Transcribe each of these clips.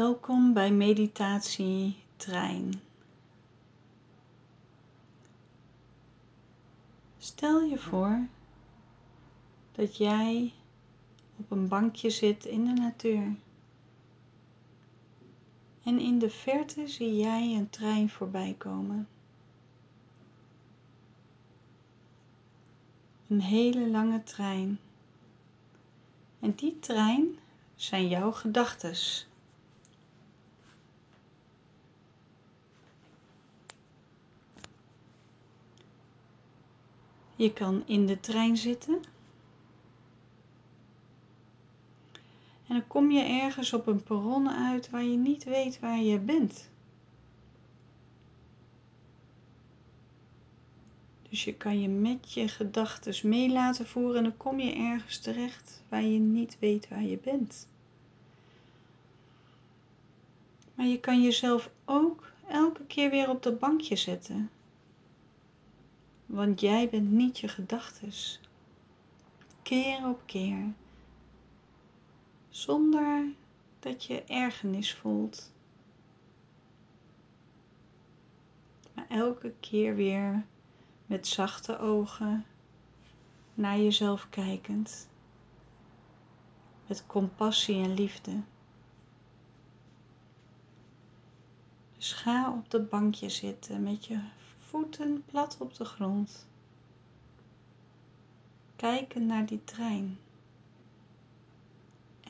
Welkom bij Meditatie Trein. Stel je voor dat jij op een bankje zit in de natuur. En in de verte zie jij een trein voorbij komen. Een hele lange trein. En die trein zijn jouw gedachtes. Je kan in de trein zitten. En dan kom je ergens op een perron uit waar je niet weet waar je bent. Dus je kan je met je gedachten mee laten voeren en dan kom je ergens terecht waar je niet weet waar je bent. Maar je kan jezelf ook elke keer weer op dat bankje zetten. Want jij bent niet je gedachtes. Keer op keer. Zonder dat je ergernis voelt. Maar elke keer weer met zachte ogen naar jezelf kijkend. Met compassie en liefde. Dus ga op dat bankje zitten met je voeten plat op de grond. Kijken naar die trein.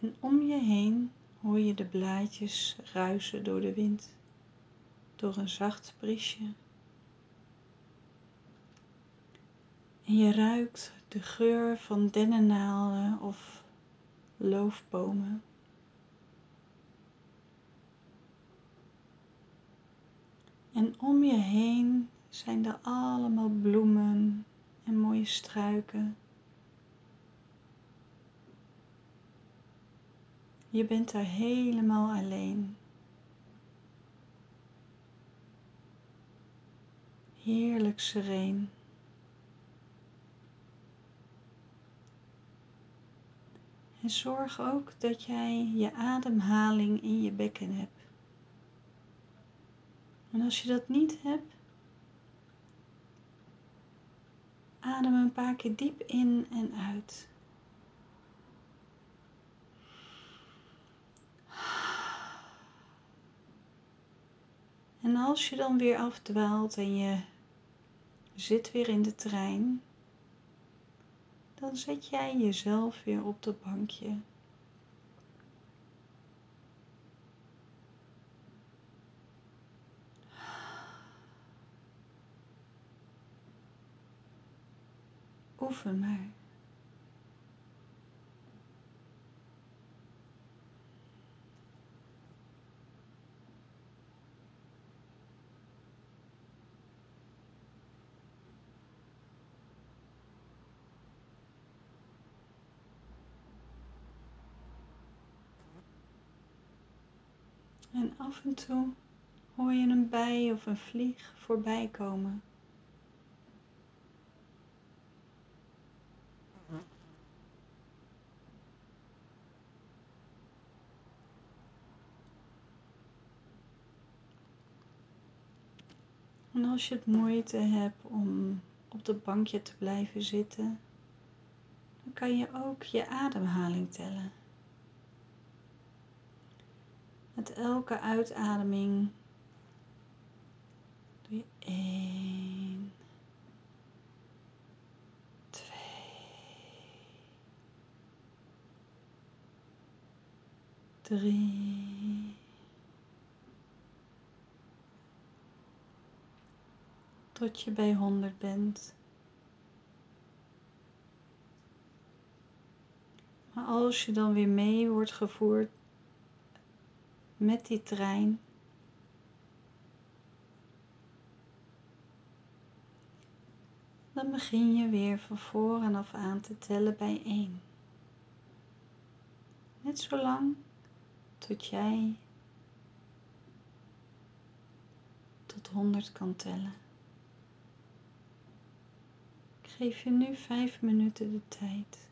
En om je heen hoor je de blaadjes ruisen door de wind, door een zacht briesje. En je ruikt de geur van dennennaalden of loofbomen. En om je heen zijn er allemaal bloemen en mooie struiken. Je bent daar helemaal alleen. Heerlijk sereen. En zorg ook dat jij je ademhaling in je bekken hebt. En als je dat niet hebt, adem een paar keer diep in en uit. En als je dan weer afdwaalt en je zit weer in de trein, dan zet jij jezelf weer op dat bankje. Maar. En af en toe hoor je een bij of een vlieg voorbij komen. En als je het moeite hebt om op de bankje te blijven zitten, dan kan je ook je ademhaling tellen. Met elke uitademing doe je 1, 2, 3, tot je bij 100 bent. Maar als je dan weer mee wordt gevoerd met die trein. Dan begin je weer van voren af aan te tellen bij 1. Net zo lang tot jij tot 100 kan tellen. Geef je nu 5 minuten de tijd.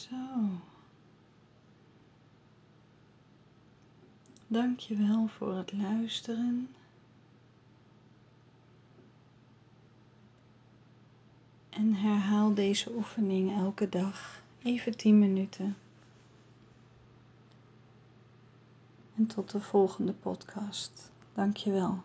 Zo. Dank je wel voor het luisteren. En herhaal deze oefening elke dag, even 10 minuten. En tot de volgende podcast. Dank je wel.